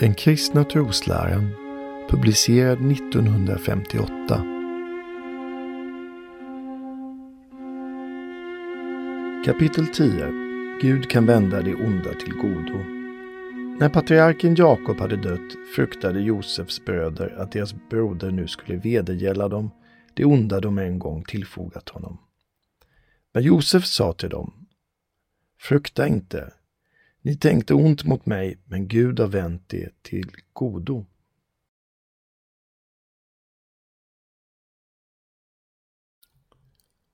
Den kristna trosläran publicerad 1958 Kapitel 10 Gud kan vända det onda till godo. När patriarken Jakob hade dött fruktade Josefs bröder att deras broder nu skulle vedergälla dem det onda de en gång tillfogat honom. Men Josef sa till dem Frukta inte, ni tänkte ont mot mig, men Gud har vänt det till godo.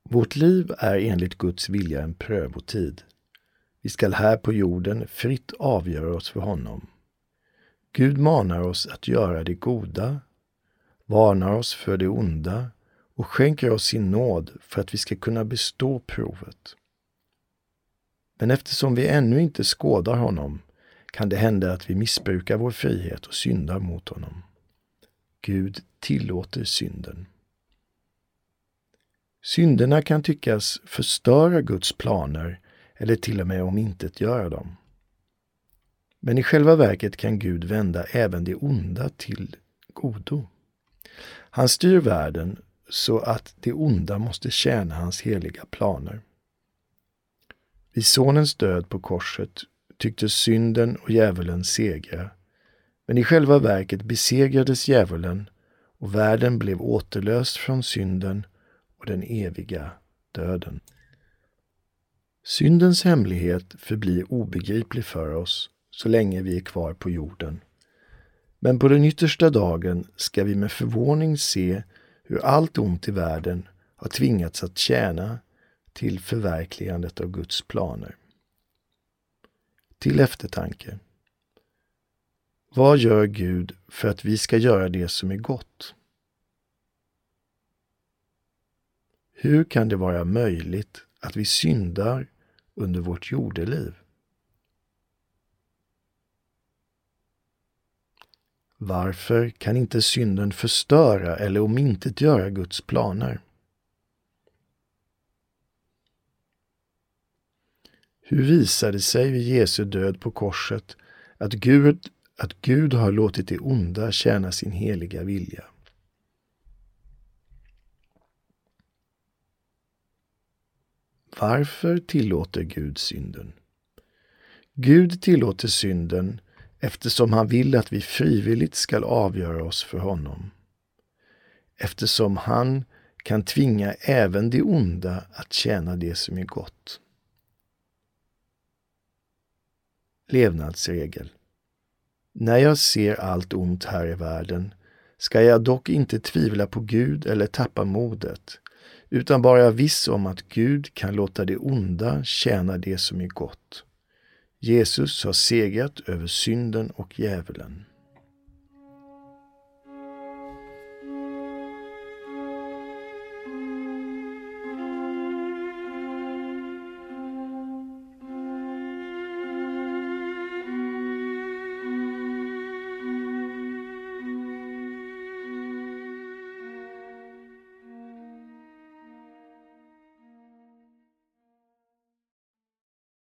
Vårt liv är enligt Guds vilja en prövotid. Vi skall här på jorden fritt avgöra oss för honom. Gud manar oss att göra det goda, varnar oss för det onda och skänker oss sin nåd för att vi ska kunna bestå provet. Men eftersom vi ännu inte skådar honom kan det hända att vi missbrukar vår frihet och syndar mot honom. Gud tillåter synden. Synderna kan tyckas förstöra Guds planer eller till och med omintetgöra dem. Men i själva verket kan Gud vända även det onda till godo. Han styr världen så att det onda måste tjäna hans heliga planer. Vid Sonens död på korset tycktes synden och djävulen segra, men i själva verket besegrades djävulen och världen blev återlöst från synden och den eviga döden. Syndens hemlighet förblir obegriplig för oss så länge vi är kvar på jorden. Men på den yttersta dagen ska vi med förvåning se hur allt ont i världen har tvingats att tjäna till förverkligandet av Guds planer. Till eftertanke. Vad gör Gud för att vi ska göra det som är gott? Hur kan det vara möjligt att vi syndar under vårt jordeliv? Varför kan inte synden förstöra eller omintetgöra Guds planer? Hur visar det sig vid Jesu död på korset att Gud, att Gud har låtit det onda tjäna sin heliga vilja? Varför tillåter Gud synden? Gud tillåter synden eftersom han vill att vi frivilligt skall avgöra oss för honom. Eftersom han kan tvinga även det onda att tjäna det som är gott. Levnadsregel När jag ser allt ont här i världen ska jag dock inte tvivla på Gud eller tappa modet, utan bara viss om att Gud kan låta det onda tjäna det som är gott. Jesus har segrat över synden och djävulen.